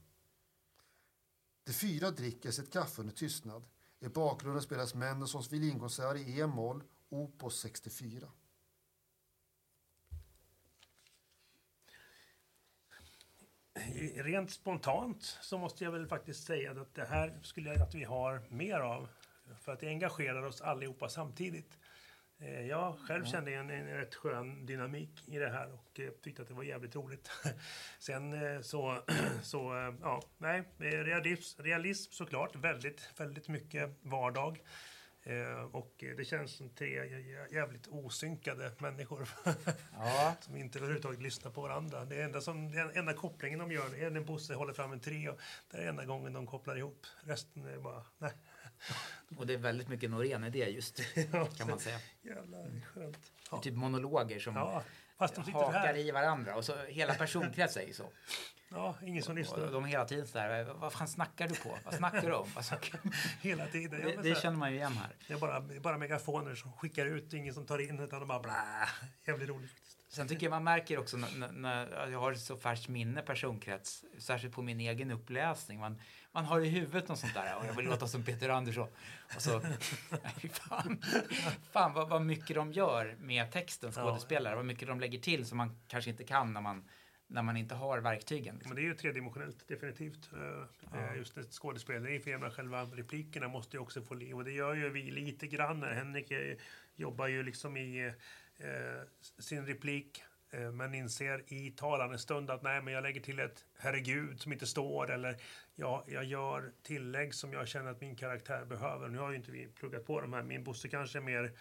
De fyra dricker sitt kaffe under tystnad. I bakgrunden spelas Mendelssohns violinkonsert i E-moll, opus 64. Rent spontant så måste jag väl faktiskt säga att det här skulle jag att vi har mer av. För att det engagerar oss allihopa samtidigt. Eh, jag själv kände en, en rätt skön dynamik i det här och eh, tyckte att det var jävligt roligt. Sen eh, så, så ja, nej, realism, realism såklart. Väldigt, väldigt mycket vardag. Och det känns som tre jävligt osynkade människor. Ja. som inte överhuvudtaget lyssnar på varandra. Det enda, som, den enda kopplingen de gör är när Bosse håller fram en trio. Det är enda gången de kopplar ihop. Resten är bara, nej. Och det är väldigt mycket Norén i det just, kan man säga. Jävlar, skönt. Ja. Typ monologer som ja, fast de hakar här. i varandra. Och så hela personkretsen är ju så. Ja, ingen som lyssnar. Och de är hela tiden sådär, vad fan snackar du på? Vad snackar du om? hela tiden. Det, det känner man ju igen här. Det är bara, bara megafoner som skickar ut, ingen som tar in, utan de bara blä. Jävligt roligt. Sen tycker jag man märker också när, när jag har så färskt minne personkrets, särskilt på min egen uppläsning. Man, man har i huvudet något sånt där och jag vill låta som Peter Andersson. Och så, nej, fan, fan vad, vad mycket de gör med texten, skådespelare. Ja. Vad mycket de lägger till som man kanske inte kan när man när man inte har verktygen. Liksom. Men det är ju tredimensionellt, definitivt. Eh, ja. Just ett skådespeleri, för själva replikerna måste ju också få liv. Och det gör ju vi lite grann. Henrik eh, jobbar ju liksom i eh, sin replik eh, men inser i talande stund att nej, men jag lägger till ett herregud som inte står eller ja, jag gör tillägg som jag känner att min karaktär behöver. Nu har ju inte vi pluggat på de här. Min Bosse kanske är mer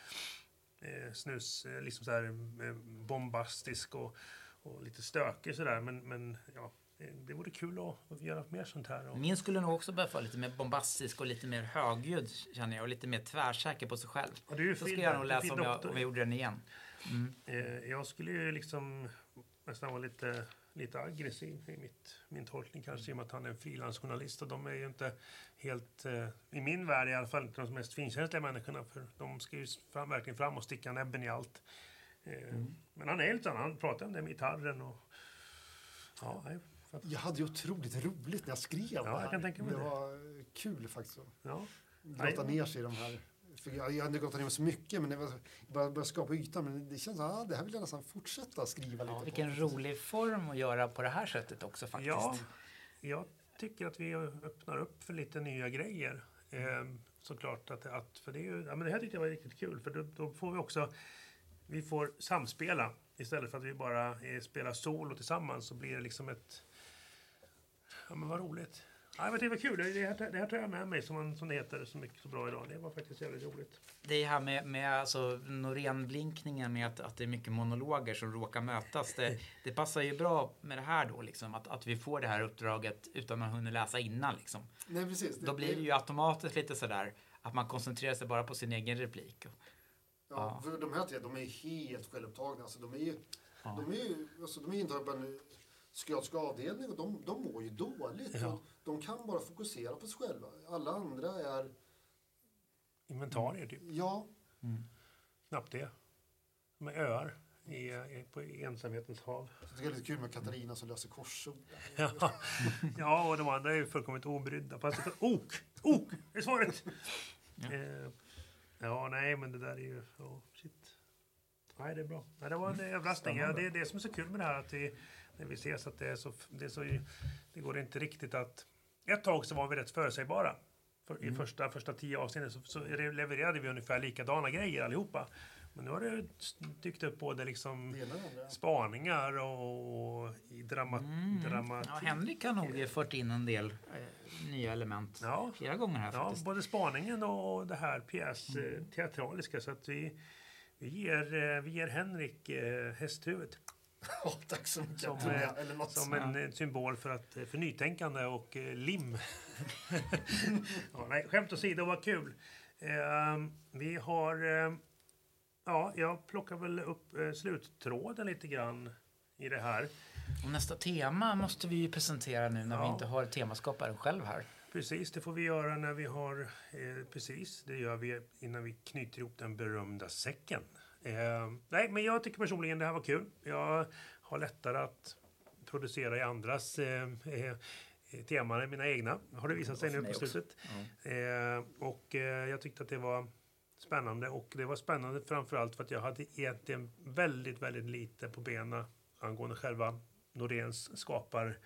eh, snus, eh, liksom så här eh, bombastisk och, och lite stökig sådär. Men, men ja, det vore kul att göra mer sånt här. Min skulle nog också behöva vara lite mer bombastisk och lite mer högljudd känner jag och lite mer tvärsäker på sig själv. Ja, det är Så ska jag nog läsa om jag, om jag gjorde den igen. Mm. Eh, jag skulle ju liksom nästan vara lite, lite aggressiv i mitt, min tolkning kanske i och med att han är en frilansjournalist och de är ju inte helt, eh, i min värld i alla fall, inte de mest finkänsliga människorna för de ska ju fram, verkligen fram och sticka näbben i allt. Eh, mm. Men han är lite han pratar om det med gitarren och ja, jag hade ju otroligt roligt när jag skrev ja, det här. Jag kan tänka mig det, det var kul faktiskt. Ja. Grotta ner sig i de här för jag, jag har inte gått ner så mycket, men det var, bara, bara skapa ytan. Men det känns som ah, det här vill jag nästan fortsätta skriva ja, lite Vilken på. rolig form att göra på det här sättet också faktiskt. Ja, jag tycker att vi öppnar upp för lite nya grejer. Eh, såklart att, att för det, är ju, ja, men det här tyckte jag var riktigt kul för då, då får vi också vi får samspela istället för att vi bara eh, spelar solo tillsammans så blir det liksom ett ja men vad roligt. Ja, men det var kul. Det här, det här tar jag med mig, som, man, som det heter så mycket så bra idag. Det var faktiskt jävligt roligt. Det här med, med alltså, Norén-blinkningen med att, att det är mycket monologer som råkar mötas. Det, det passar ju bra med det här då, liksom, att, att vi får det här uppdraget utan att ha hunnit läsa innan. Liksom. Nej, precis. Då blir det ju automatiskt lite sådär att man koncentrerar sig bara på sin egen replik. Ja, ja. för de här tre, de är helt självupptagna. Alltså, de är ju, ja. de är ju, alltså, de är inte bara psykiatrisk avdelning och de, de mår ju dåligt. Ja. De kan bara fokusera på sig själva. Alla andra är... Inventarier typ? Ja. Mm. Knappt det. Med öar i, i, på ensamhetens hav. Det är lite kul med Katarina som löser korsord. ja. ja, och de andra är ju fullkomligt obrydda. Fast ok! Ok är svaret! ja. Eh, ja, nej, men det där är ju... Oh, shit. Nej, det är bra. Nej, det var en överraskning. Ja, det är det som är så kul med det här. Att vi, när vi ses att det är så, det är så... Det går inte riktigt att... Ett tag så var vi rätt förutsägbara. För, mm. I första, första tio avsnitten så, så, levererade vi ungefär likadana grejer allihopa. Men nu har det dykt upp både liksom Det spaningar och, och drama, Mm. dramatik. Ja, Henrik har nog fört in en del eh, nya element Ja. flera gånger här Ja, faktiskt. både spaningen och det här pjäs Mm. teatraliska. Så att vi, vi, ger, eh, vi ger Henrik eh, hästhuvud Ja, tack så mycket. Som, eh, jag, Eller något. som en eh, symbol för, att, för nytänkande och eh, lim. ja, nej, skämt åsido, vad kul. Eh, vi har... Eh, ja, jag plockar väl upp eh, sluttråden lite grann i det här. Och nästa tema måste vi ju presentera nu när vi Ja. inte har temaskaparen själv här. Precis, det får vi göra när vi har... Eh, precis, det gör vi innan vi knyter ihop den berömda säcken. Eh, nej, men jag tycker personligen det här var kul. Jag har lättare att producera i andras eh, eh, teman än mina egna. Har det visat sig nu på slutet. Eh, och eh, jag tyckte att det var spännande. Och det var spännande framförallt för att jag hade egentligen väldigt, väldigt lite på benen angående själva Noréns skapar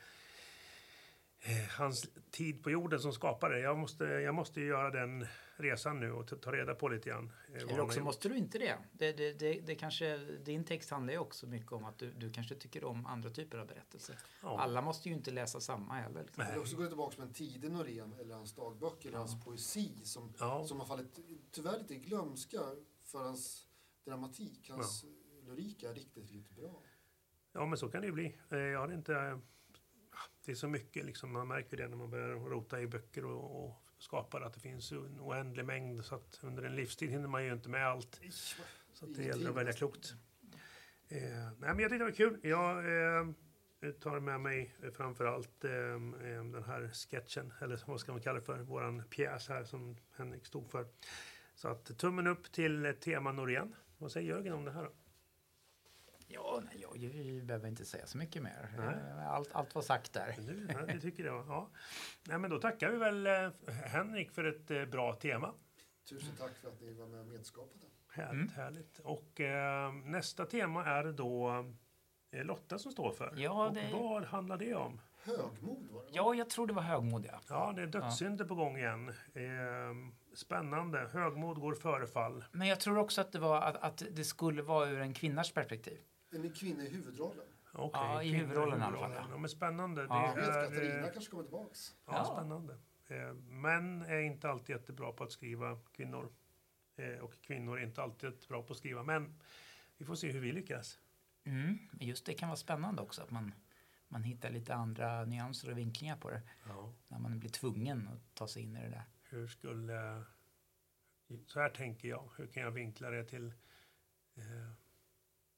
hans tid på jorden som skapare. Jag måste, jag måste ju göra den resan nu och ta- reda på lite grann. eh, Eller också måste du inte det. det, det, det, det kanske, din text handlar ju också mycket om att du, du kanske tycker om andra typer av berättelser. Ja. Alla måste ju inte läsa samma heller. Liksom. Jag vill också gå tillbaka med en tidig Norén, eller hans dagböcker, eller hans poesi som, Ja. som har fallit tyvärr lite i glömska för hans dramatik. Hans lyrik är riktigt, riktigt bra. ja, men så kan det ju bli. Eh, Jag har inte... Det är så mycket, liksom, man märker det när man börjar rota i böcker och, och skapar att det finns en oändlig mängd. Så att under en livstid hinner man ju inte med allt. Så det gäller att välja klokt. Eh, nej, men jag tyckte det var kul. Jag eh, tar med mig eh, framförallt eh, eh, den här sketchen, eller vad ska man kalla det för, våran pjäs här som Henrik stod för. Så att tummen upp till tema Norén. Vad säger Jörgen om det här då? Ja, nej, jag, jag behöver inte säga så mycket mer. Nej. Eh, Allt, allt var sagt där. Ja, det tycker jag. Ja. Nej, men då tackar vi väl eh, Henrik för ett eh, bra tema. Tusen tack för att ni var med och medskapade. Härligt, Mm. härligt. Och eh, nästa tema är då Lotta som står för. Ja, och det- vad handlar det om? Högmod var det va? Ja, jag tror det var högmodiga. Ja, det är dödssynder på gång igen. Eh, spännande. Högmod går före fall. Men jag tror också att det var att, att det skulle vara ur en kvinnas perspektiv. Är ni kvinna i huvudrollen? Okej, Ja, i huvudrollen i alla fall, huvudrollen. ja. Men spännande. Ja. Det Jag vet, är, Katarina kanske kommer tillbaks. ja, Ja. spännande. Eh, män är inte alltid jättebra på att skriva kvinnor. Eh, och kvinnor är inte alltid jättebra på att skriva män. Vi får se hur vi lyckas. Mm. men Just det kan vara spännande också att man, man hittar lite andra nyanser och vinklingar på det. Ja. När man blir tvungen att ta sig in i det där. Hur skulle... Så här tänker jag. Hur kan jag vinkla det till... Eh,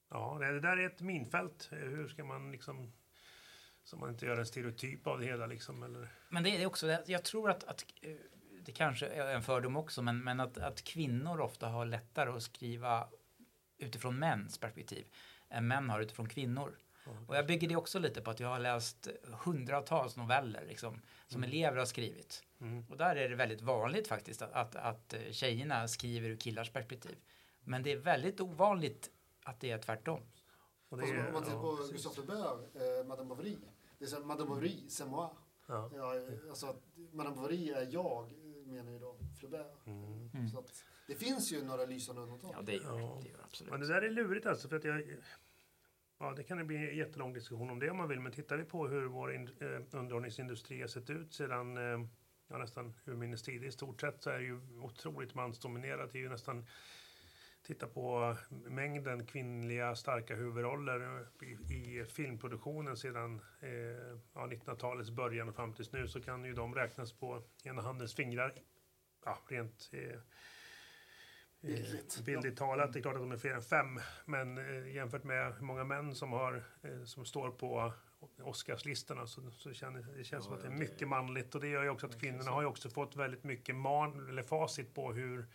ja, det där är ett minfält. Eh, Hur ska man liksom... Så man inte gör en stereotyp av det hela liksom. Eller, Men det är också, jag tror att, att eh, det kanske är en fördom också, men, men att, att kvinnor ofta har lättare att skriva utifrån mäns perspektiv än män har utifrån kvinnor. Och jag bygger det också lite på att jag har läst hundratals noveller liksom, som elever har skrivit. Mm. Och där är det väldigt vanligt faktiskt att, att, att tjejerna skriver ur killars perspektiv. Men det är väldigt ovanligt att det är tvärtom. Och Fast är- om man tittar ja, på precis. Gustave Flaubert, eh, Madame Bovary. Det är så, Madame Bovary, c'est moi. Ja. Ja, eh, alltså, att Madame Bovary är jag, menar ju då Flaubert. Mm. Mm. Så att, det finns ju några lysande undantag. Ja, det gör Ja. det, gör absolut. Men det där är lurigt alltså. För att jag, ja, det kan det bli en jättelång diskussion om det om man vill. Men tittar vi på hur vår in, eh, underhållningsindustri har sett ut sedan eh, ja, nästan urminnes tid i stort sett så är det ju otroligt mansdominerat. Det är ju nästan Titta på mängden kvinnliga starka huvudroller i, i filmproduktionen sedan eh, ja, 1900-talets början och fram tills nu så kan ju de räknas på ena handens fingrar. Ja, rent eh, Bildligt. Eh, bildligt talat, det är klart att de är fler än fem. Men eh, jämfört med hur många män som, har, eh, som står på Oscarslistorna så, så känner, det känns som att det är mycket manligt. Och det gör ju också att kvinnorna har ju också fått väldigt mycket man, eller facit på hur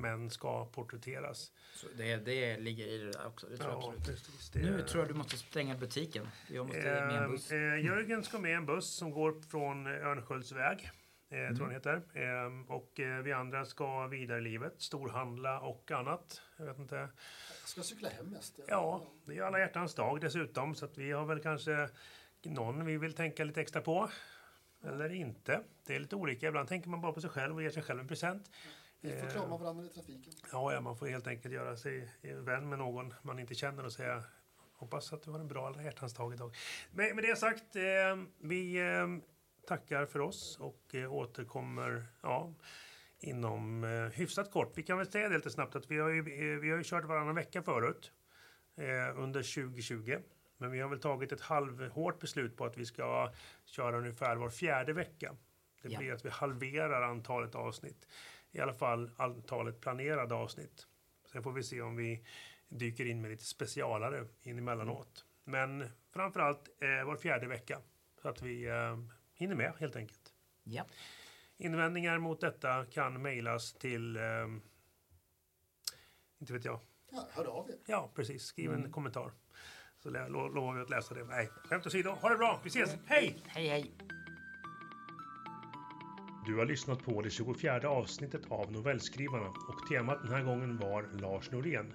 män ska porträtteras. Så det, det ligger i det där också, det tror jag absolut. precis. Det Nu tror jag du måste stänga butiken. Jag måste med en buss. Eh, eh, Jörgen ska med en buss som går från eh, Örnsköldsväg. Eh, Mm. tror han heter. Eh, och eh, vi andra ska vidare i livet, storhandla och annat. Jag vet inte. Jag ska cykla hem mest. Ja, det är alla hjärtans dag dessutom. Så att vi har väl kanske någon vi vill tänka lite extra på. Eller inte. Det är lite olika. Ibland tänker man bara på sig själv och ger sig själv en present. Vi får Eh, krama varandra i trafiken. Ja, ja, man får helt enkelt göra sig vän med någon man inte känner och säga hoppas att du har en bra alla hjärtans dag idag. Men med det sagt, eh, vi eh, tackar för oss och eh, återkommer ja, inom eh, hyfsat kort. Vi kan väl säga det lite snabbt att vi har ju, eh, vi har ju kört varannan vecka förut eh, under 2020. Men vi har väl tagit ett halvhårt beslut på att vi ska köra ungefär var fjärde vecka. Det Ja. blir att vi halverar antalet avsnitt. I alla fall antalet planerade avsnitt. Sen får vi se om vi dyker in med lite specialare in emellanåt. Men framförallt eh, var fjärde vecka. Så att vi eh, hinner med helt enkelt. Ja. Invändningar mot detta kan mejlas till eh, inte vet jag. Ja, hör av er. Ja, precis. Skriv en kommentar. Så lo- lovar vi att läsa det. Nej, skämt åsido. Ha det bra. Vi ses. Hej! Hej, hej. Du har lyssnat på det 24 avsnittet av Novellskrivarna och temat den här gången var Lars Norén.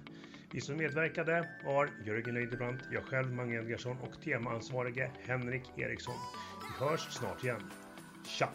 Vi som medverkade var Jörgen Leidebrant, jag själv Mange Edgarsson och temaansvarige Henrik Eriksson. Vi hörs snart igen. Tja!